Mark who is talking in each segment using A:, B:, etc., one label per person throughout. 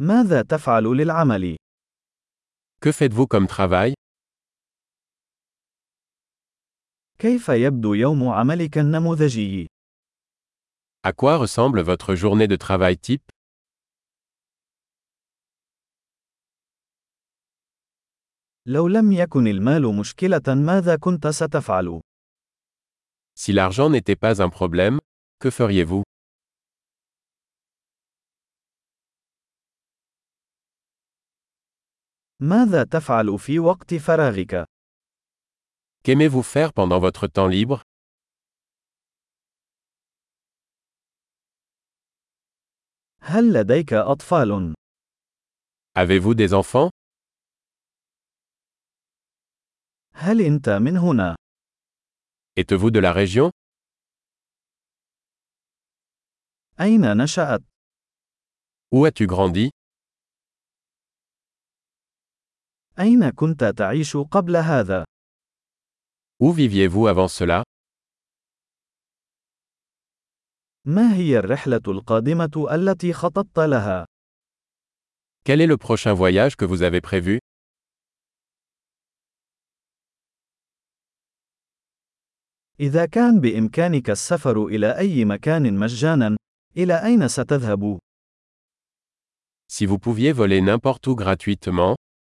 A: ماذا تفعل للعمل؟
B: Que faites-vous comme travail
A: كيف يبدو يوم عملك النموذجي؟
B: À quoi ressemble votre journée de travail type
A: لو لم يكن المال مشكلة ماذا كنت ستفعل؟
B: Si l'argent n'était pas un problème, que feriez-vous
A: ماذا تفعل في وقت فراغك؟
B: Qu'aimez-vous faire pendant votre temps libre
A: هل لديك أطفال؟
B: Avez-vous des enfants
A: هل أنت من هنا؟
B: Êtes-vous de la région
A: أين نشأت؟
B: Où as-tu grandi
A: أين كنت تعيش قبل هذا؟
B: Où viviez-vous avant cela
A: ما هي الرحلة القادمة التي خططت لها؟
B: Quel est le prochain voyage que vous avez prévu
A: إذا كان بإمكانك السفر إلى أي مكان مجانا، إلى أين ستذهب؟
B: Si vous pouviez voler n'importe où gratuitement,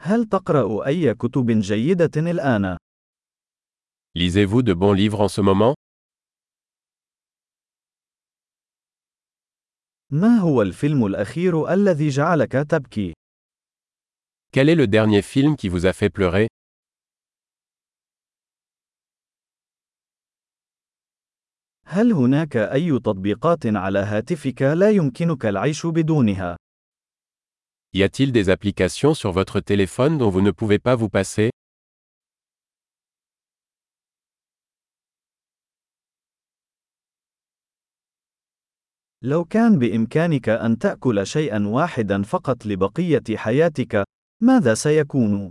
A: هل تقرأ أي كتب جيدة الآن؟
B: Lisez-vous de bons livres en ce moment
A: ما هو الفيلم الأخير الذي جعلك تبكي؟
B: Quel est le dernier film qui vous a fait pleurer
A: هل هناك أي تطبيقات على هاتفك لا يمكنك العيش بدونها؟
B: Y a-t-il des applications sur votre téléphone dont vous ne pouvez pas vous passer
A: لو كان بإمكانك أن تأكل شيئا واحدا فقط لبقية حياتك، ماذا سيكون؟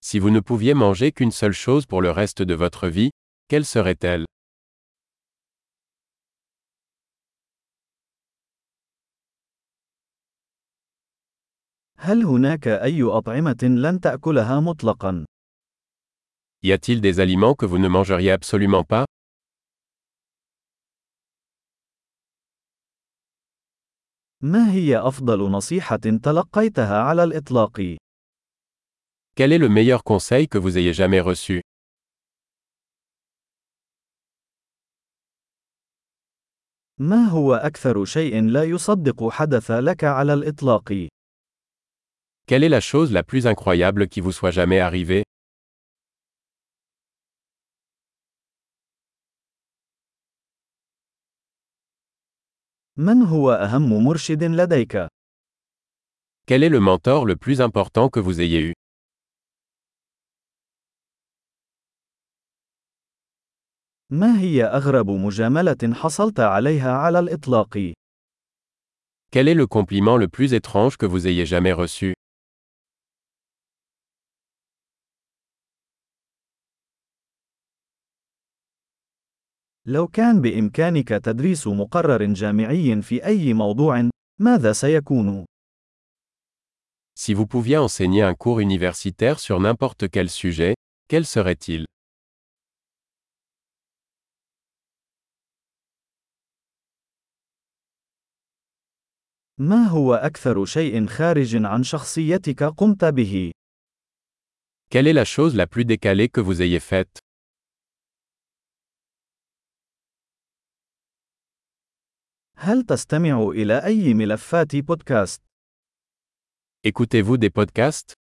B: Si vous ne pouviez manger qu'une seule chose pour le reste de votre vie, quelle serait-elle
A: هل هناك أي أطعمة لن تأكلها مطلقا؟
B: Y a-t-il des aliments que vous ne mangeriez absolument pas
A: ما هي أفضل نصيحة تلقيتها على الإطلاق؟
B: Quel est le meilleur conseil que vous ayez jamais reçu
A: ما هو أكثر شيء لا يصدق حدث لك على الإطلاق؟
B: Quelle est la chose la plus incroyable qui vous soit jamais arrivée
A: من هو أهم مرشد لديك؟
B: Quel est le mentor le plus important que vous ayez eu
A: ما هي أغرب مجاملة حصلت عليها على الإطلاق؟
B: Quel est le compliment le plus étrange que vous ayez jamais reçu
A: لو كان بإمكانك تدريس مقرر جامعي في أي موضوع، ماذا سيكون؟
B: Si vous pouviez enseigner un cours universitaire sur n'importe quel sujet, quel serait-il
A: ما هو أكثر شيء خارج عن شخصيتك قمت به؟
B: Quelle est la chose la plus décalée que vous ayez faite
A: هل تستمع إلى أي ملفات بودكاست؟
B: Écoutez-vous des podcasts